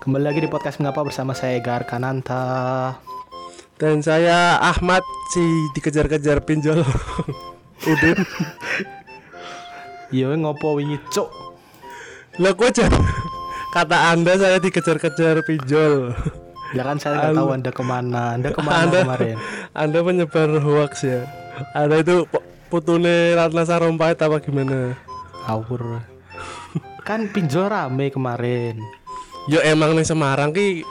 Kembali lagi di podcast Mengapa bersama saya Gar Kananta. Dan saya Ahmad si dikejar-kejar pinjol. Udin. Iya ngopo wingi cuk. Lah kok kata Anda saya dikejar-kejar pinjol. Ya kan saya nggak tahu anda ke mana. Anda ke mana Anda- kemarin? Anda menyebar hoax ya. Anda itu pu- putune Ratna Sarumpait apa gimana? Awur. kan pinjol rame kemarin. Yo emang nih Semarang ki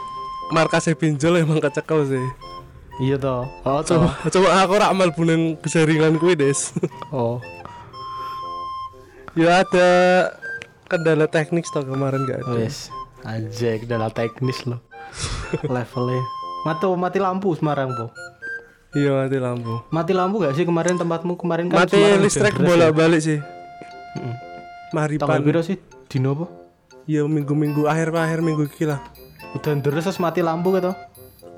markasnya pinjol emang kecekel sih. Iya toh. Oh toh. Coba, coba aku ramal bunen keseringan kuwi des. Oh. ya ada kendala teknis toh kemarin gak ada. Wes. Anjay, dalam teknis loh. Levelnya. Mati mati lampu Semarang, Po. Iya mati lampu. Mati lampu gak sih kemarin tempatmu kemarin kan Mati Semarang listrik udah deres bola ya? balik sih. Mm-mm. Maripan. Tanggal piro sih? Dino apa? Ya minggu-minggu akhir akhir minggu iki lah. Udah deres terus mati lampu gitu.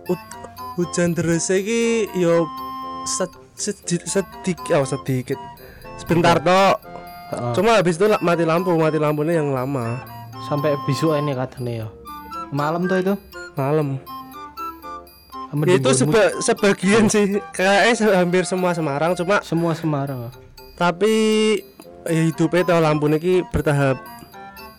Ut- hujan deras iki yo sed- sedikit sedikit oh sedikit. Sebentar toh. Heeh. Cuma habis itu mati lampu, mati lampunya yang lama. Sampai besok ini katanya ya. Malam tuh itu. Malam. Ya, itu seba- sebagian sih. Kayaknya hampir semua Semarang cuma semua Semarang. tapi ya hidupnya toh lampunya ki bertahap.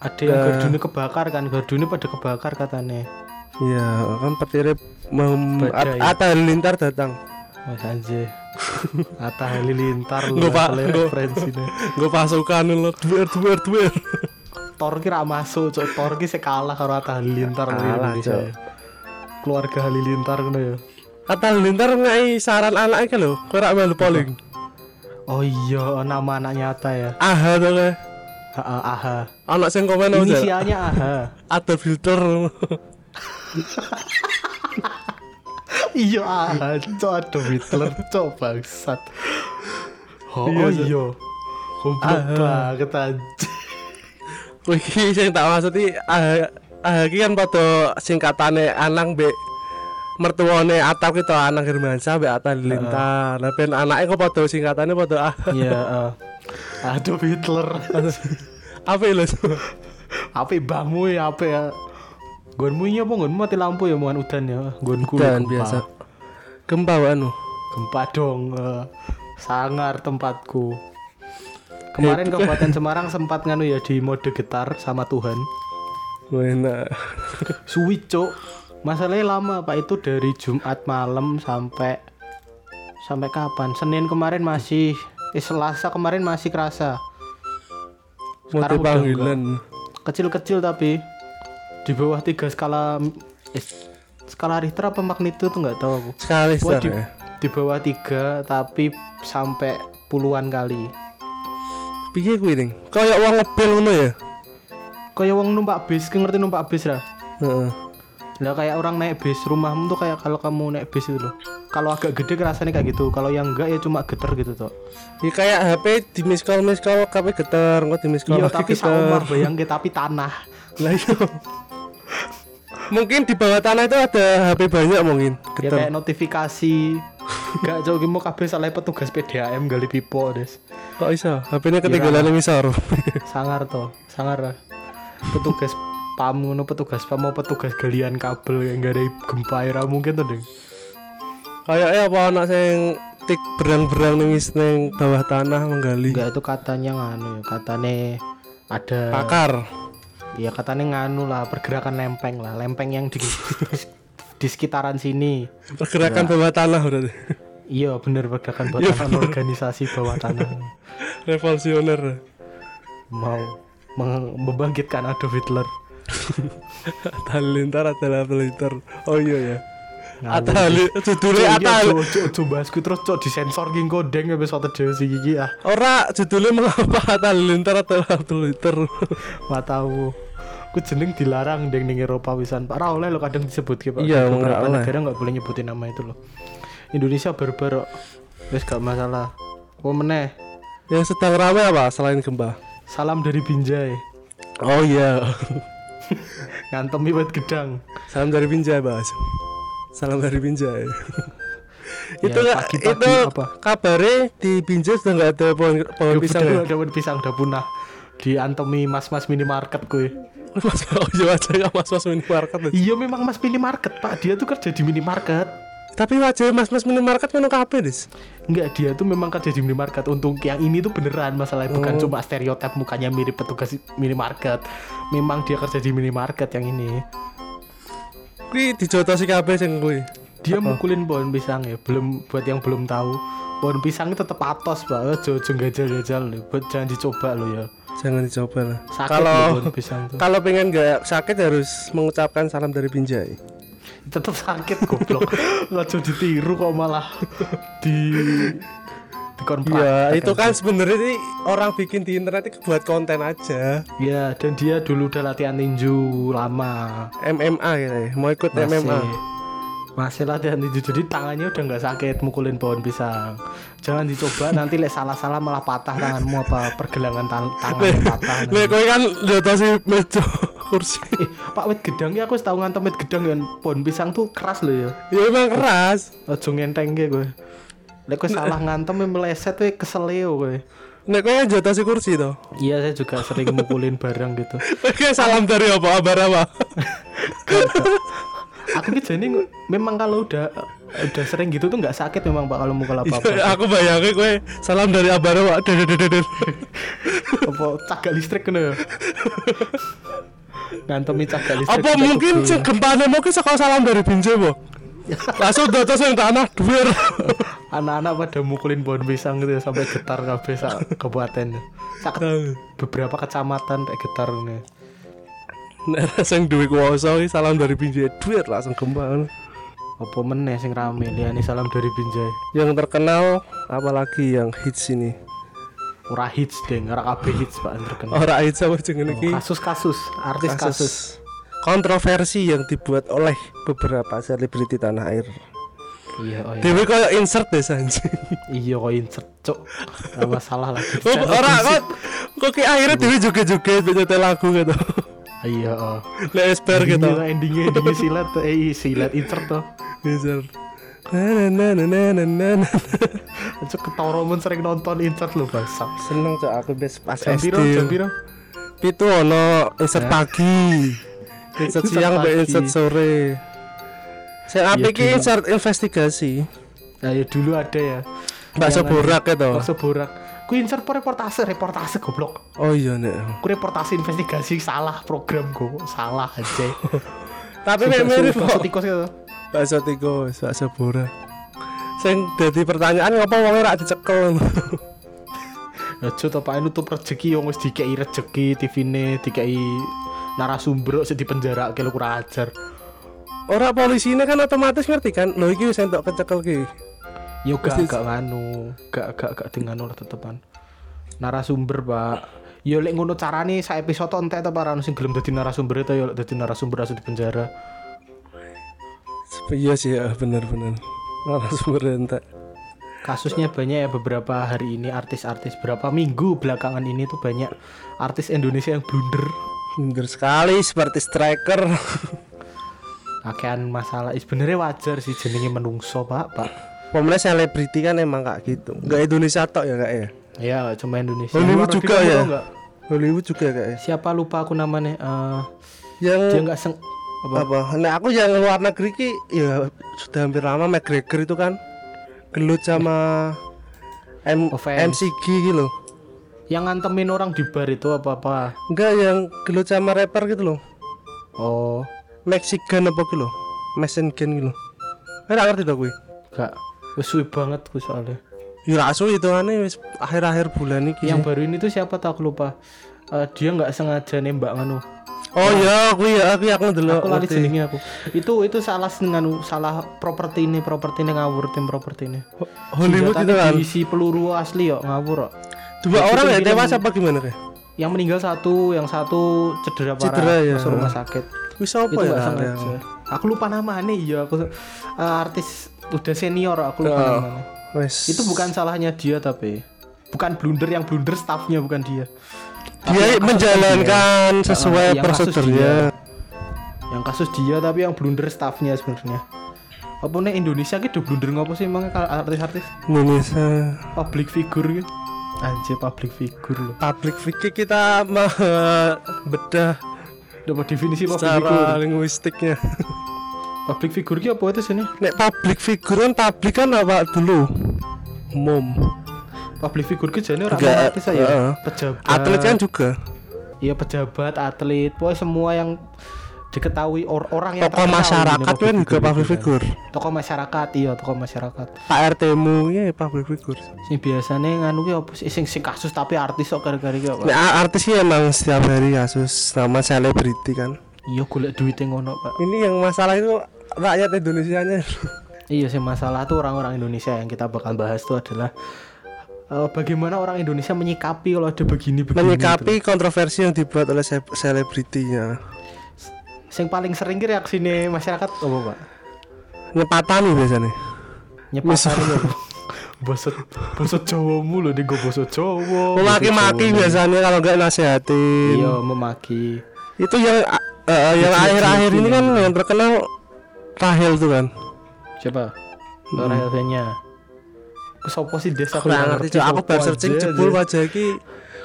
Ada yang Nah. gardune kebakar kan, gardune pada kebakar katanya. Iya, kan petirnya mem Badai. At- Atta Halilintar datang. Mas Anje. Atta Halilintar Nggak, Pak. referensinya. Gue pasukan lo duer duer duer. Thor ki ra masuk, cok. Thor ki sik kalah karo Atta Halilintar Kalah. Cok. Keluarga Halilintar ngono ya. Atta Halilintar ngai saran anaknya lo, kau rak melu polling. Oh iya, nama anaknya Atta ya. Aha tuh. Heeh, Aha. Anak sing komen. Inisialnya Aha. Ada filter. iya Aha, cok. Aduh, Hitler, cok bangsat. Oh Iya, Cok. iya. Goblok Aha. banget aja. Wih, sing tak maksud iki ah ah iki kan pada singkatane Anang be mertuane Atap kita Anang Hermansyah be Atta Halilintar. Lah ben anake kok pada singkatane pada ah. Iya, eh. Aduh Hitler. Apa lho? apa bangmu ya apa ya? Gonmu ini apa gonmu mati lampu ya mohon udan ya. Gonku Dan gempa. biasa. Gempa anu. Gempa dong. eh. sangar tempatku. Kemarin Itu kan- Kabupaten Semarang sempat nganu ya di mode getar sama Tuhan. Wena. Suwi cuk. Masalahnya lama Pak itu dari Jumat malam sampai sampai kapan? Senin kemarin masih eh, Selasa kemarin masih kerasa. Sekarang panggilan. kecil-kecil tapi di bawah tiga skala eh, skala Richter apa magnitudo tuh nggak tahu aku Sekali Wah, star di, ya. di bawah tiga tapi sampai puluhan kali Piye kuwi ning? Kayak wong ngebel ngono ya? kayak wong numpak bis ngerti numpak bis lah Heeh. Lah kayak orang naik bis rumahmu tuh kayak kalau kamu naik bis itu loh kalau agak gede kerasanya kayak gitu kalau yang enggak ya cuma geter gitu tuh Ya kayak HP di miss call kabeh getar, kok di iya lagi tapi getar. saumar bayangke tapi tanah Lah iya. Mungkin di bawah tanah itu ada HP banyak mungkin. ya Getar. kayak notifikasi gak jauh mau kabeh salah petugas PDAM gali pipo des Kok iso? HP-nya ketinggalan ngisor. sangar toh sangar petugas pam ngono petugas pam mau petugas galian kabel yang gak ada gempa ya mungkin tuh deh Kayaknya apa anak sing tik berang-berang ning is- ning bawah tanah menggali. enggak itu katanya nganu ya katanya ada Pakar. ya katanya nganu lah pergerakan lempeng lah lempeng yang di di sekitaran sini Pergerakan bawah tanah berarti. iya bener pergerakan Iya, bawah organisasi bawah tanah Revolusioner. mau membangkitkan Adolf Hitler Halilintar adalah Halilintar. Oh iya ya. Hali judulnya Iya, Atta coba bahasku terus cok disensor gini kodeng ya besok dewe si gigi ah. Ora judulnya mengapa? Atta Halilintar adalah Halilintar. matamu ku jeneng dilarang deng ning Eropa wisan Pak. Ra oleh lo kadang disebut gitu Pak. Iya, Di beberapa negara nggak boleh nyebutin nama itu loh Indonesia kok. Wes gak masalah. Apa meneh. Yang sedang ramai apa selain gempa? salam dari Binjai. Oh iya. Ngantem iwat gedang Salam dari Binjai, Bas. Salam dari Binjai. itu Ya, nggak pagi-pagi itu apa? kabarnya di Binjai sudah nggak ada pohon pohon Udah pisang udah ya? ada pohon pisang udah punah diantemi mas-mas minimarket gue. Mas oh iya wajahnya mas-mas minimarket. Iya memang mas minimarket pak, dia tuh kerja di minimarket. Tapi wajahnya mas-mas minimarket kan kabeh, Dis. Enggak, dia tuh memang kerja di minimarket. Untuk yang ini tuh beneran masalahnya bukan cuma stereotip mukanya mirip petugas minimarket. Memang dia kerja di minimarket yang ini. Kuwi dijotosi kabeh sing kuwi. Dia mukulin pohon pisang ya. Belum buat yang belum tahu, pohon pisang itu tetap atos, Pak. Ojo ojo gajal-gajal. Buat jangan dicoba lo ya. Jangan dicoba lah. Sakit Kalau loh pohon pisang tuh. kalau pengen nggak sakit harus mengucapkan salam dari Binjai. Tetap sakit goblok. Ojo ditiru kok malah di Iya, praktek itu kan sebenarnya sih orang bikin di internet itu buat konten aja. Ya, dan dia dulu udah latihan tinju lama. MMA gitu ya. Mau ikut MMA. Masih latihan tinju jadi tangannya udah nggak sakit mukulin pohon pisang. Jangan dicoba nanti lek salah-salah malah patah tanganmu apa pergelangan tan- tangan patah. kowe kan jotosi meja kursi. Eh, Pak wit gedang ya aku tau ngantem wit gedang kan pohon pisang tuh keras loh ya. Ya emang keras. Ojo ngenteng gue. Lek kowe salah ngantem meleset tuh keseleo kowe. Nek kowe kan jotosi kursi toh. Iya saya juga sering mukulin barang gitu. Oke, salam dari apa? Abar apa? Aku ki jadi memang kalau udah udah sering gitu tuh nggak sakit memang pak kalau mukul apa apa. Aku bayangin kowe salam dari Abar apa? Apa cagak listrik kena ya. Ngantemi cagak listrik. Apa mungkin sing gempane mau ki saka salam dari Binjai, Bu? Langsung dotos yang tanah dhuwur. anak-anak pada mukulin pohon pisang gitu ya sampai getar kabeh sak kabupaten. Sak beberapa kecamatan kayak getar nih. Nek sing duwe kuwasa ki salam dari Binjai dhuwur langsung gempane. Apa meneh sing rame liyane salam dari Binjai. Yang terkenal apalagi yang hits ini. Ora hits deng, ora kabeh hits Pak terkenal. Ora hits apa jenenge iki? Kasus-kasus, artis kasus. kasus kontroversi yang dibuat oleh beberapa selebriti tanah air. Iya, oh iya. Dewi kayak insert deh anjing. Iya kok insert cuk. Gak masalah lah. Oh, Ora kok kok kayak akhirnya Dewi juga-juga nyetel lagu gitu. Iya, oh. Esper gitu. Endingnya, endingnya, silat eh silat insert tuh. Insert. Na na na na na na na. Cuk ketoro men sering nonton insert lo bangsat. Seneng cok aku bes pas Jam? SD. Jam piro? Itu ono insert pagi. Insert siang pagi. insert sore. Saya apik insert investigasi. Nah, ya dulu ada ya. Bakso borak gitu. Bakso borak. Ku insert po reportase, reportase goblok. Oh iya nek. Ku reportase investigasi salah program go, salah aja. Tapi tikus itu. Bakso tikus, bakso borak. Sing dadi pertanyaan ngapa wong ora dicekel. Aja to Pak nutup rezeki wong wis dikei rezeki TV-ne, dikei narasumber sing dipenjarake lu kurang ajar. Ora polisine kan otomatis ngerti kan. Lho iki wis entuk kecekel ki. Yo gak Mesti- gak nganu, gak gak gak dengan ora tetepan. Narasumber, Pak. Yo lek ngono carane sak episode entek to para sing gelem dadi narasumber itu yo dadi narasumber di penjara. Iya sih ya bener-bener. Narasumber entek. Kasusnya banyak ya beberapa hari ini artis-artis berapa minggu belakangan ini tuh banyak artis Indonesia yang blunder. Bener sekali seperti striker. Akean masalah sebenarnya wajar sih jenenge menungso, Pak, Pak. Pemenang selebriti kan emang kayak gitu. Enggak Indonesia tok ya kak ya. Ya, nggak cuma Indonesia. Hollywood Luar negeri juga ya? nggak? Hollywood juga kayak ya. Siapa lupa aku namanya? Eh, Yang dia nggak seng apa? apa? Nah aku yang luar negeri ki ya sudah hampir lama McGregor itu kan gelut sama M Offense. MCG gitu loh. Yang ngantemin orang di bar itu apa-apa? Enggak yang gelut sama rapper gitu loh. Oh, Mexican apa gitu loh. Mexican gitu loh. Saya nggak ngerti tau gue. gak. Wes suwe banget gue soalnya. Ya langsung itu aneh wis akhir-akhir bulan ini. Yang baru ini tuh siapa tak lupa. Eh, dia nggak sengaja nembak nganu. Oh ya, aku ya aku aku dulu. Aku lali jenenge aku. Itu itu salah nganu salah properti ini, properti ini ngawur tim properti ini. Hollywood itu kan. Diisi peluru asli yo ngawur kok. Dua orang ya tewas apa gimana kayak? Yang meninggal satu, yang satu cedera parah Cedera, ya. masuk rumah sakit. Wis apa ya? Aku lupa namanya iya aku eh, artis udah senior aku lupa Oh. namanya. Wes. Itu bukan salahnya dia tapi bukan blunder yang blunder staffnya bukan dia. Dia menjalankan dia. sesuai yang prosedurnya. Yang kasus dia tapi yang blunder staffnya sebenarnya. Apa nih Indonesia gitu blunder ngopo sih emang artis-artis Indonesia. public figure gitu. Anjir public figure loh. public figure kita mah bedah Dapat definisi public secara figure. linguistiknya Public figure apa itu sini? nek public figure kan public kan apa dulu umum Public figure ki jane ora Enggak, artis ya. heeh. Pejabat. atlet kan juga Iya pejabat, atlet, pokoknya semua yang diketahui or orang yang tokoh masyarakat kan juga public gitu kan. figure Tokoh masyarakat, iya tokoh masyarakat. Pak RT mu ya public figure Sing biasanya nganu ki apa sih sing sing kasus tapi artis kok gara-gara ki apa? Nek a- artis sih emang setiap hari kasus sama selebriti kan Iya golek duitnya ngono, Pak. ini yang masalah itu rakyat Indonesia nya Iya sih masalah tuh orang-orang Indonesia yang kita bakal bahas tuh adalah eh, bagaimana orang Indonesia menyikapi kalau ada begini-begini. menyikapi kontroversi yang dibuat oleh se- selebritinya. Sing paling sering ki reaksine masyarakat apa, Pak? nyepatani biasanya Nyepasane ya. Bosot bosot Jawamu lho ning bosot Jawa. memaki-maki biasanya kalau nggak nasehatin Iya, memaki. itu yang eh, yang akhir-akhir ini kan yang terkenal Rahel tuh kan. Orang hmm. Kesopo sih desa aku nggak ngerti Cok. aku baru searching jebul wajah iki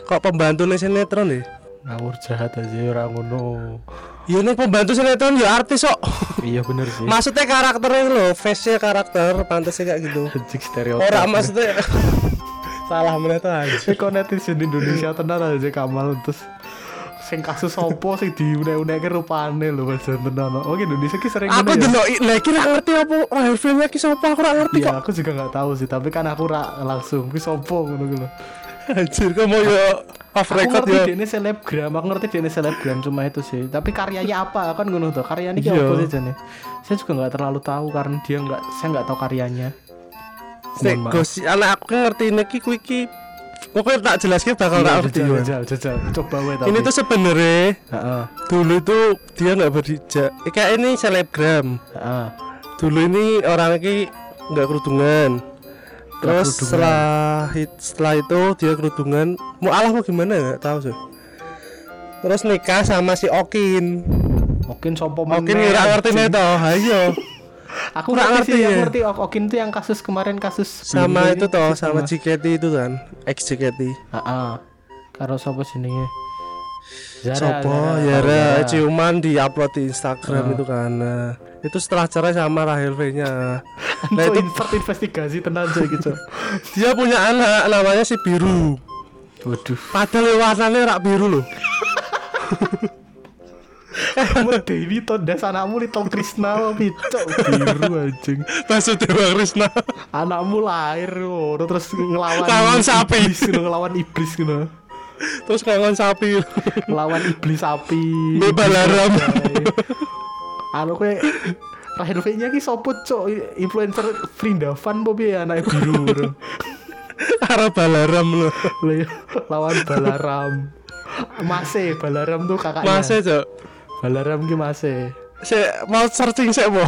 kok pembantu nih sinetron deh ngawur jahat aja orang ngono. ya nih pembantu sinetron ya artis kok iya bener sih. maksudnya karakternya loh face nya karakter pantasnya kayak gitu Anjing stereotip. orang maksudnya salah meneh tuh aja kok netizen Indonesia tenan aja Kamal terus sing kasus opo sing diune-uneke rupane lho Mas tenan. Oh Indonesia ki sering aku ya. dulu lagi nggak ngerti apa Rahel filmnya ki siapa aku nggak ngerti kok Iya, aku juga nggak tahu sih, tapi kan aku ra langsung ki sopo ngono ki lho. anjir kamu ya off Aku record ngerti ya dia ini selebgram, aku ngerti ini selebgram cuma itu sih. Tapi karyanya apa kan ngono tuh? Karyanya ki Iya. apa sih jane? Saya juga nggak terlalu tahu karena dia nggak, saya nggak tahu karyanya. Sik gosi anak aku kan ngerti ini ki kuwi ki pokoknya tak jelaskan bakal nggak ngerti jajal, ya. jajal, jajal. Coba we tapi. Ini tuh sebenarnya Heeh, dulu itu dia nggak berhijab. Eh, kayak ini selebgram. Dulu ini orang ini nggak kerudungan. Terus kerudungan. setelah setelah itu dia kerudungan. Mau alah mau gimana nggak tahu sih. Terus nikah sama si Okin. Mungkin sopo Okin nggak ngerti nih toh. Ayo. Aku Nggak ngerti, sih, ya. aku ngerti Ok- Okin tuh yang kasus kemarin kasus Sama itu toh, sama JKT itu kan, ex JKT. Heeh. Karo sapa jenenge? Sopo Zara, Yara Zara. ciuman di upload di Instagram Ah. itu kan. Nah, itu setelah cerai sama Rahel V-nya. Nah Cok, itu insert investigasi tenan coy gitu. dia punya anak namanya si Biru. Waduh. Padahal warnanya rak biru loh. Dewi Tondas anakmu Little Krishna Picok biru anjing Basudewa Krishna. Anakmu lahir ngono terus ngelawan Lawan sapi. ngelawan iblis gitu Terus kangen sapi. Ngelawan iblis sapi Mbak Balaram. Anu kue Rahel V-nya ki sopo cok influencer Vrindavan apa piye anake biru ngono. Arah balaram loh. Lah, iya, lawan Balaram Mase Balaram tuh kakaknya Masih cok. Balaram ki Mase Saya mau searching saya mau.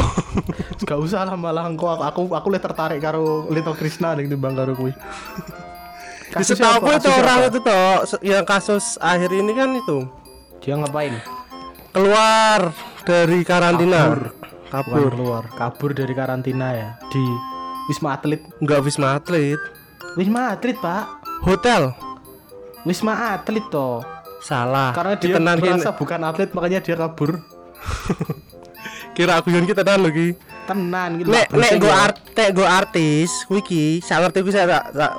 Gak usah lah malah engko aku aku, aku lebih tertarik karo Little Krishna ning timbang karo kuwi. Setahu apa? itu orang itu toh yang kasus akhir ini kan itu dia ngapain? keluar dari karantina. Kabur. Bukan Kabur. keluar, kabur dari karantina ya di Wisma Atlet. Enggak Wisma Atlet. Wisma Atlet, Pak. Hotel. Wisma Atlet toh. Salah. Karena dia Ditenanin. merasa bukan atlet makanya dia kabur. kira aku yang kita tahan lagi. Tenan gitu. Nek nek go ya. art nek go artis, wiki, saya ngerti wiki saya tak tak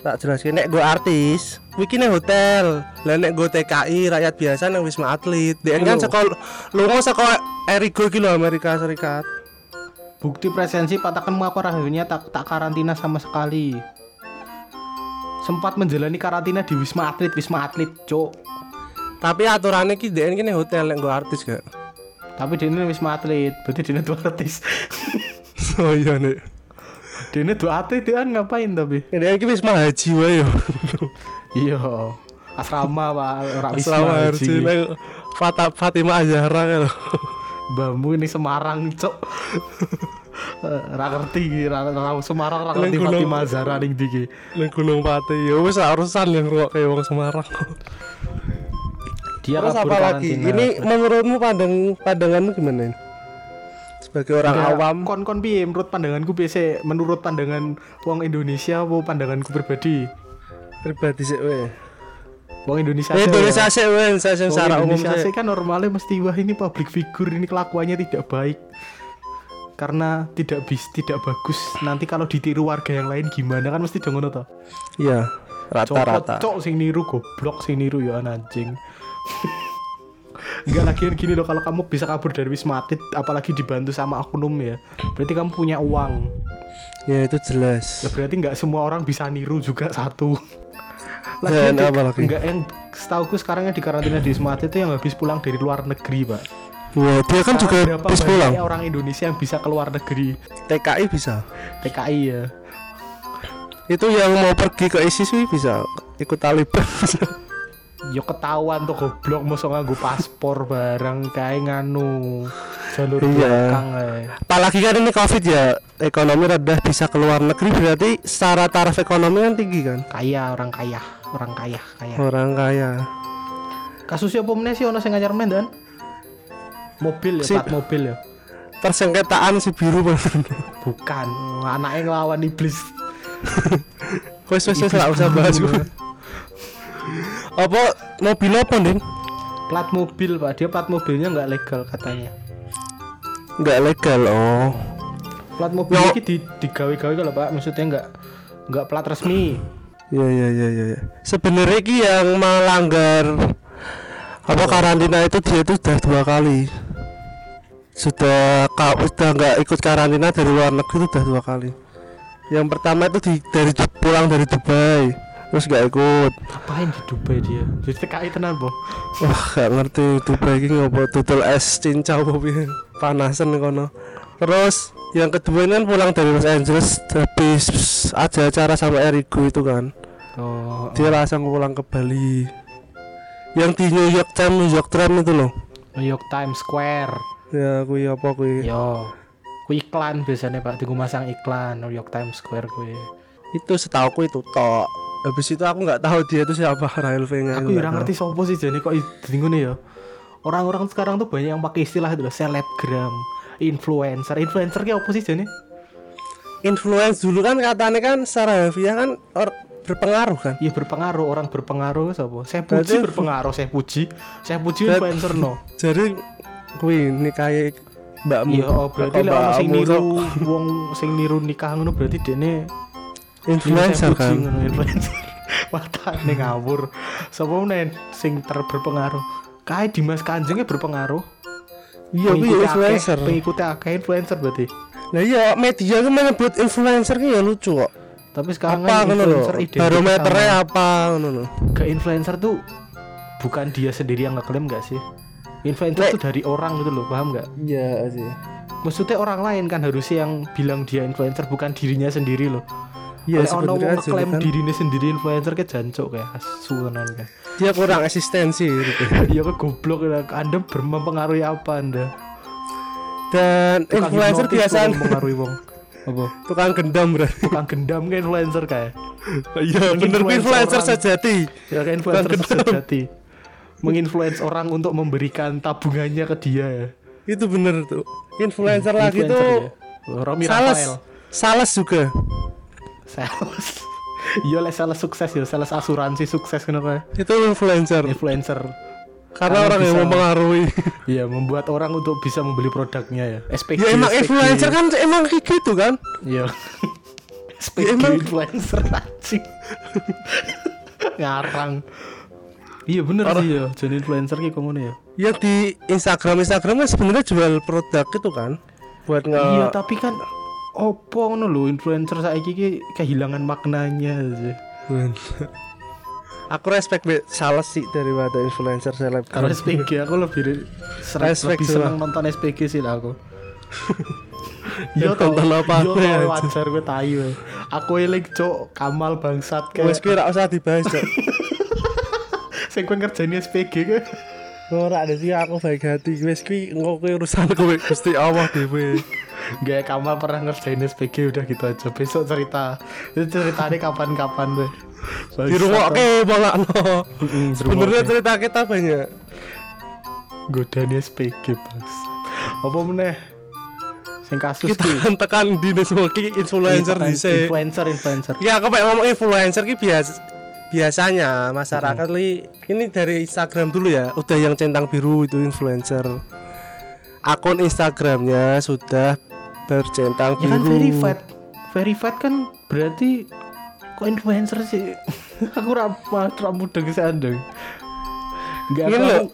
tak jelaskan nek go artis, wiki nih hotel, lah nek go TKI rakyat biasa nang wisma atlet, dia kan sekolah, lu mau sekolah Erigo gitu Amerika Serikat. Bukti presensi patakan mengaku rahimnya tak tak karantina sama sekali. Sempat menjalani karantina di Wisma Atlet, Wisma Atlet, Cok. Tapi aturannya ki dia ini hotel nek go artis gak? Tapi dia ini Wisma Atlet, berarti dia itu artis. oh iya nek. dia ini tuh atlet dia kan ngapain tapi? Ini iki wisma haji wae yo. Iya. Asrama Pak, Selama Haji. Fatimah Azhara kan. Bambu ini Semarang, Cok. Eh, Ra ngerti iki, ra ra- Semarang ra ngerti. Fatimah Zahra ning ndi iki. Ning Gunung Pati ya wis urusan yang kayak wong Semarang. Dia Terus apa lagi? Ini menurutmu pandang pandanganmu gimana ini? Sebagai orang Enggak, awam, kon kon piye menurut pandanganku sih? menurut pandangan wong Indonesia apa pandanganku pribadi pribadi sih we. Wong Indonesia. Eh, Indonesia sih Wong secara umum Indonesia sih kan normalnya mesti wah ini public figure ini kelakuannya tidak baik karena tidak bis tidak bagus. Nanti kalau ditiru warga yang lain gimana? Kan mesti dong ngono toh. Iya, rata-rata. cok sing niru goblok sing niru ya anjing. Enggak lagi gini loh kalau kamu bisa kabur dari Wisma Atlet apalagi dibantu sama oknum ya berarti kamu punya uang. Ya itu jelas. ya berarti nggak semua orang bisa niru juga satu. Dan yang apa lagi? enggak yang setauku sekarang yang di karantina di Wisma Atlet itu yang habis pulang dari luar negeri pak Wah, dia kan juga habis pulang. orang Indonesia yang bisa keluar negeri TKI bisa. TKI ya Itu yang mau pergi ke ISIS bisa ikut Taliban. yo ketahuan tuh goblok masa nganggo paspor barang kayak nganu jalur Iya. belakang eh. Apalagi kan ini Covid ya, ekonomi rada bisa keluar negeri berarti secara taraf ekonomi kan tinggi kan. kaya orang kaya orang kaya kaya Orang kaya. kasusnya apa sih ono sing ngajar men dan mobil ya plat mobil ya Persengketaan si biru bukan anaknya ngelawan iblis Wes wes wes nggak usah bahas gue. Apa mobil apa nih? plat mobil pak dia plat mobilnya nggak legal katanya Nggak legal oh. plat mobil Yo. ini di digawe-gawe kalau pak maksudnya nggak nggak plat resmi Iya iya iya iya. iya. Sebenarnya ki yang melanggar apa karantina itu dia itu sudah dua kali. Sudah ka, sudah nggak ikut karantina dari luar negeri itu sudah dua kali. Yang pertama itu di, dari pulang dari Dubai terus nggak ikut. ngapain di Dubai dia jadi TKI tenan boh Wah gak ngerti Dubai ini ngopo tutul es cincau piye. panasan kono. Terus yang kedua ini kan pulang dari Los Angeles habis ada acara sama Erigo itu kan. oh, dia langsung pulang ke Bali yang di New York Times New York Times itu loh New York Times Square ya kui apa kui yo ku iklan biasanya pak. Tunggu masang iklan New York Times Square gue itu setahu aku itu tok. Habis itu aku nggak tahu dia itu siapa Rahel V nya aku ya ngerti sopo sih jadi kok bingung ya. Orang-orang sekarang tuh banyak yang pakai istilah itu loh selebgram influencer. Influencer kayak apa sih jadi influence dulu kan katanya kan secara harfiah kan or, berpengaruh kan? Iya berpengaruh. Orang berpengaruh siapa saya Berarti- puji berpengaruh saya puji. Saya puji influencer no. Jadi kui ini kayak mbakmu. Iya oh berarti lek ono sing niru wong sing niru nikah ngono berarti dene influencer kan influencer. Matane ngawur. Sapa meneh sing ter berpengaruh kae Dimas Kanjengnya berpengaruh. Iya kui Pengikutnya influencer. pengikutnya akeh influencer berarti. Nah iya media kan menyebut influencer ki ya lucu kok. Tapi sekarang apa kan influencer identik barometernya apa ngono lho? Ke influencer tuh bukan dia sendiri yang ngeklaim gak sih influencer tuh dari orang gitu loh paham nggak? Iya sih. Maksudnya orang lain kan harusnya yang bilang dia influencer bukan dirinya sendiri loh. Iya Lek ono wong sebenarnya ngeklaim kan. dirinya sendiri influencer ke jancuk kayak asu tenan kan dia kurang eksistensi gitu. iya ke goblok ya. anda berpengaruhi apa anda? Dan Tukang influencer biasa kok mempengaruhi wong. Apa? Tukang gendam berarti tukang gendam ke influencer kayak. Iya bener influencer orang. sejati. Ya kayak influencer sejati menginfluence orang untuk memberikan tabungannya ke dia ya. Itu bener tuh. Influencer lagi Influencer tuh ya. Romi sales. Rafael. Sales juga. Sales. Iya lah sales sukses ya sales asuransi sukses kenapa itu influencer. Influencer. Karena Karena orang yang mempengaruhi. Iya membuat orang untuk bisa membeli produknya ya. SPG ya emang SPG. influencer kan emang kayak gitu kan? Iya. SPG Ya, emang- influencer anjing. Ngarang Iya bener sih ya Jadi influencer kayak ngono ya yang di Instagram Instagram kan sebenarnya jual produk itu kan buat nge Iya tapi kan Opo ngono lho influencer saiki ki kehilangan maknanya sih aku respect be sales sih daripada influencer seleb Kalau SPG aku lebih Respect lebih seneng nonton SPG sih lah aku. Iya toh, Nonton apa iya apa ya, wajar gue tayu. ya. Aku eling cok Kamal bangsat wes kayak kira usah dibahas Cok. sing kowe ngerjain SPG ke. Ora ada sih aku baik hati wes ki engko kuwi urusan kowe Gusti Allah dhewe. Gak Kamal pernah ngerjain SPG udah gitu aja. Besok cerita. Itu ceritanya kapan-kapan deh. Di rumah malah no. Sebenarnya cerita kita banyak. godaan SPG bos. Apa meneh? Sing kasus Kita ki. kan tekan di influencer Influencer, di influencer influencer. Ya aku pengen ngomong influencer ki biasa biasanya masyarakat li ini dari Instagram dulu ya udah yang centang biru itu influencer akun Instagramnya sudah bercentang Ya kan biru verified. Verified kan berarti kok influencer sih? aku ramah rambut deng sandeng. Enggak aku loh.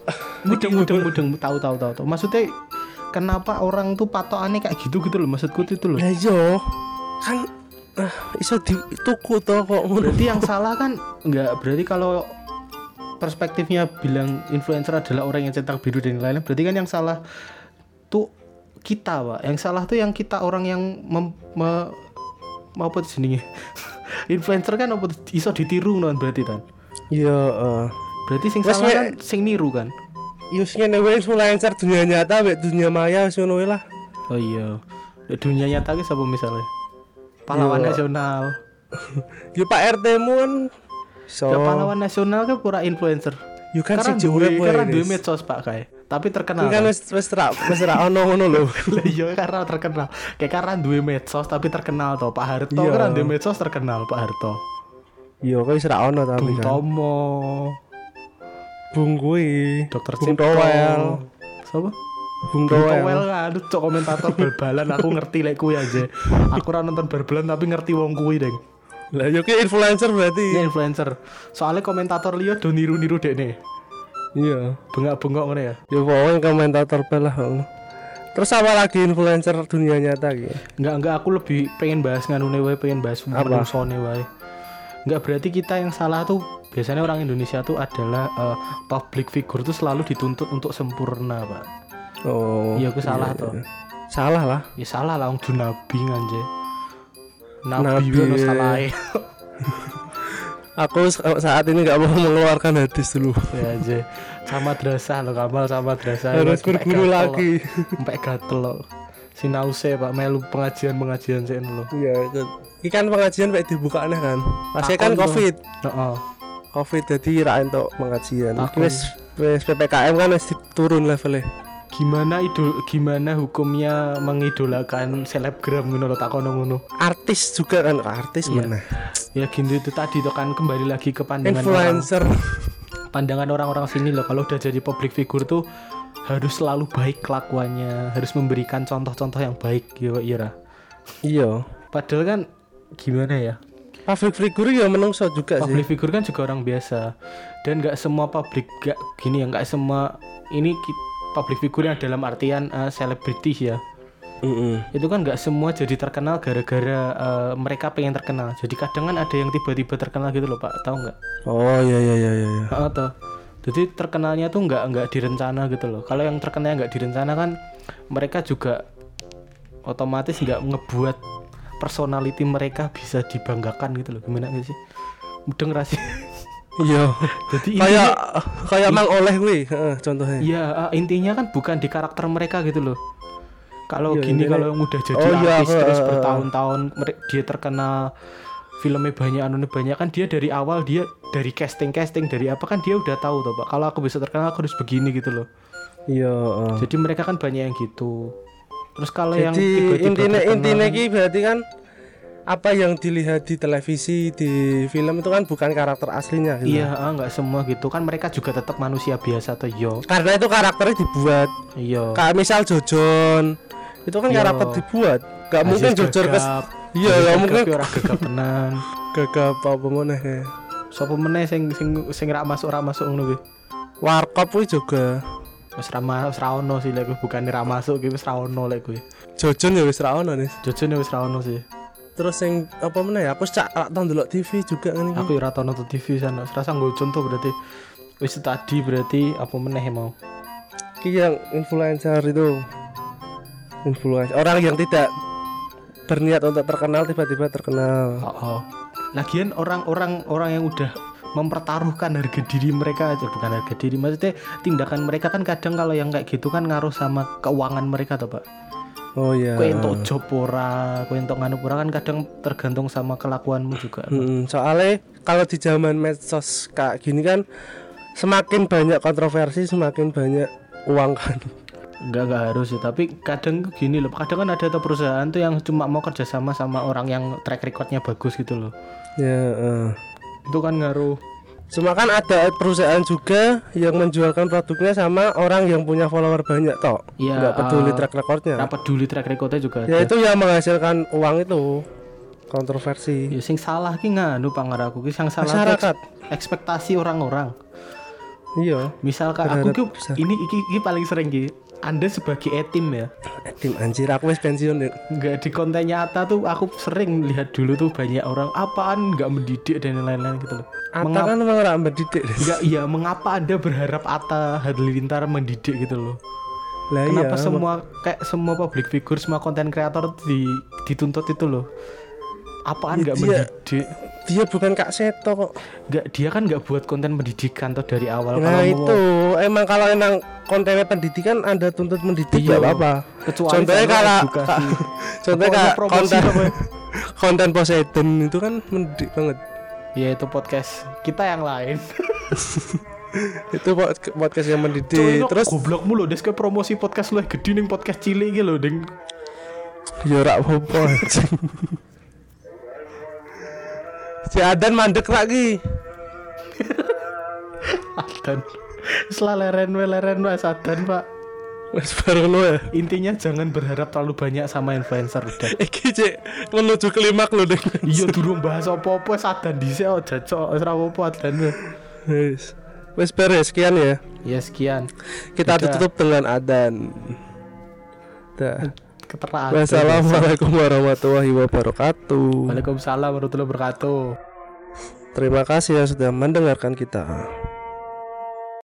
mudeng mudeng mudeng tahu tahu tahu tahu. Maksudnya kenapa orang tuh patokannya kayak gitu gitu loh maksudku itu loh. ya yo kan ah, iso dituku toh kok Berarti yang salah kan enggak berarti kalau perspektifnya bilang influencer adalah orang yang centang biru dan lain-lain berarti kan yang salah tuh kita pak. Yang salah tuh yang kita orang yang mem, me, mau apa jenenge? Influencer kan apa iso ditiru non berarti kan iya eh. berarti sing salah kan sing niru kan? Yus ngene wae influencer dunia nyata dunia maya wis wae lah. Oh iya. Di dunia nyata ki siapa misalnya pahlawan Iya. nasional ya Pak RT mu kan so ya pahlawan nasional kan pura influencer you kan karena siji duwe karena duwe medsos pak kayak tapi terkenal kan wis wis ra wis ra ono ngono lho Lah iya karena terkenal. Kayak karena duwe medsos tapi terkenal toh. Pak Harto Iya. kan duwe medsos terkenal Pak Harto. iya kok wis ra ono tapi Bung kan Tomo, Bung kuwi Dokter Bung Cipto. Towel Siapa? Bung Towel aduh cok komentator bal-balan aku ngerti lek kuwi aja. Aku ora nonton bal-balan tapi ngerti wong kuwi, Deng. lah yo ki influencer berarti Ini influencer. Soalnya komentator liya do niru-niru dekne. iya Bengak-bengok ngono ya. ya pokoknya komentator pel lah ngono. terus apa lagi influencer dunia nyata gitu Enggak enggak aku lebih pengen bahas nganune wae, pengen bahas Apa? menungsone wae. Enggak berarti kita yang salah tuh biasanya orang Indonesia tuh adalah eh, public figure tuh selalu dituntut untuk sempurna, Pak. Oh Iya, aku salah toh. salah lah Ya salah lah wong du nabi nganje. Nabi. Nabi ono salah aku sa- saat ini nggak mau mengeluarkan hadis dulu ya aja. Sama drasah lo Kamal sama drasah. harus berguru lagi. Sampai gatel lo. Sinause Pak melu pengajian-pengajian sih lo. iya itu ini kan pengajian kayak dibuka aneh kan masih kan tuh. covid Heeh. covid jadi ra untuk pengajian Takon. wes wes ppkm kan wes turun levelnya Gimana idol gimana hukumnya mengidolakan selebgram ngono tak kono ngono. artis juga kan artis Iya. mana Ya gitu itu tadi tuh kan kembali lagi ke pandangan orang influencer pandangan orang-orang sini loh kalau udah jadi public figure tuh harus selalu baik kelakuannya, harus memberikan contoh-contoh yang baik gitu Ira. iya Padahal kan gimana ya? public figure ya menungso juga sih Public figure kan juga orang biasa dan nggak semua public gak gini ya nggak semua ini public figure yang dalam artian eh, selebritis ya Mm-mm. itu kan nggak semua jadi terkenal gara-gara eh, mereka pengen terkenal jadi kadang kan ada yang tiba-tiba terkenal gitu loh pak tahu nggak oh iya iya iya iya toh. Jadi terkenalnya tuh nggak nggak direncana gitu loh. Kalau yang terkenalnya nggak direncana kan mereka juga otomatis nggak ngebuat personality mereka bisa dibanggakan gitu loh. Gimana sih? Mudeng rasi. iya Jadi kayak kayak mang oleh gue contohnya ya eh, intinya kan bukan di karakter mereka gitu loh. Kalau Iya, gini intinya- kalau yang udah jadi Oh, iya, artis terus eh. bertahun-tahun dia terkenal filmnya banyak anu banyak kan dia dari awal dia dari casting casting dari apa kan dia udah tahu tuh pak kalau aku bisa terkenal aku harus begini gitu loh iya uh. Jadi mereka kan banyak yang gitu. Terus kalau yang tiba-tiba intinya terkenal intinya kan- ki berarti kan apa yang dilihat di televisi di film itu kan bukan karakter aslinya gitu. Iya, ah, nggak semua gitu kan mereka juga tetap manusia biasa tuh yo. karena itu karakternya dibuat Iya. kayak misal Jojon itu kan Iya. karakter dibuat gak mungkin Jojon kes Gagap. iya Gagap mungkin ki ora gegap tenan. gagap apa meneh ya. Sopo meneh sing sing sing ra masuk ra masuk ngono kuwi. warkop kuwi juga Wis ra wis ra ono sih lek kuwi bukan ra masuk ki wis ra ono lek kuwi. Jojon ya wis ra ono nih Jojon ya wis ra ono sih. Terus yang apa meneh ya aku cak rak tau ndelok TV juga kan Aku ya ora tau nonton TV sana. Wis rasa nggo contoh berarti wis tadi berarti apa meneh mau. Ki yang influencer itu influencer orang yang tidak berniat untuk terkenal tiba-tiba terkenal Oh, oh. Lagian orang-orang orang yang udah mempertaruhkan harga diri mereka aja bukan harga diri maksudnya tindakan mereka kan kadang kalau yang kayak gitu kan ngaruh sama keuangan mereka tuh pak oh iya. Kue untuk job ora kue untuk nganu ora kan kadang tergantung sama kelakuanmu juga Pak. Mm, soalnya kalau di zaman medsos kayak gini kan semakin banyak kontroversi semakin banyak uang kan. Enggak enggak harus sih. Tapi kadang gini loh kadang kan ada tuh perusahaan tuh yang cuma mau kerjasama sama orang yang track recordnya bagus gitu loh. Ya eh. itu kan ngaruh Cuma kan ada perusahaan juga yang menjualkan produknya sama orang yang punya follower banyak toh. Iya, Nggak peduli eh, track recordnya. apa peduli track recordnya juga Ya ada. itu yang menghasilkan uang itu kontroversi. ya sing salah ki nganu pangaraku ki yang salah Masyarakat. eks- ekspektasi orang-orang Iya. misalkan aku ki ini iki, iki paling sering ki anda sebagai etim ya Eh, Tim anjir aku wis pensiun ya. nggak di konten nyata tuh aku sering lihat dulu tuh banyak orang apaan nggak mendidik dan lain-lain gitu loh Ata Mengapa kan emang ora mendidik. nggak iya mengapa anda berharap Atta Halilintar mendidik gitu loh Lah iya. kenapa semua kayak semua public figure semua konten kreator di dituntut itu loh apaan Ya, nggak dia- mendidik dia bukan Kak Seto kok. nggak dia kan nggak buat konten pendidikan tuh dari awal Nah Kalau mau- itu emang kalau emang kontennya pendidikan Anda tuntut mendidik Iya. apa-apa. kecuali Contohnya kalau contohnya promosi konten ya? konten Poseidon itu kan mendidik banget. Ya itu podcast kita yang lain Itu pod- podcast yang mendidik. Cuy, lo Terus goblok mulu des kayak promosi podcast lu gede ning podcast cilik gitu loh ding ya apa-apa. anjing. Si Adan mandek lagi. Adan setelah leren we leren we sadan pak Wes ya. intinya jangan berharap terlalu banyak sama influencer udah Iki cek menuju klimak lo deh. iya durung bahas apa-apa sadan dhisik aja cok ora apa-apa adan we. Wes. Wes beres sekian ya. ya sekian Kita tutup dengan Adan. Dah. keteraan Wassalamualaikum warahmatullahi wabarakatuh. Waalaikumsalam warahmatullahi wabarakatuh Terima kasih yang sudah mendengarkan kita.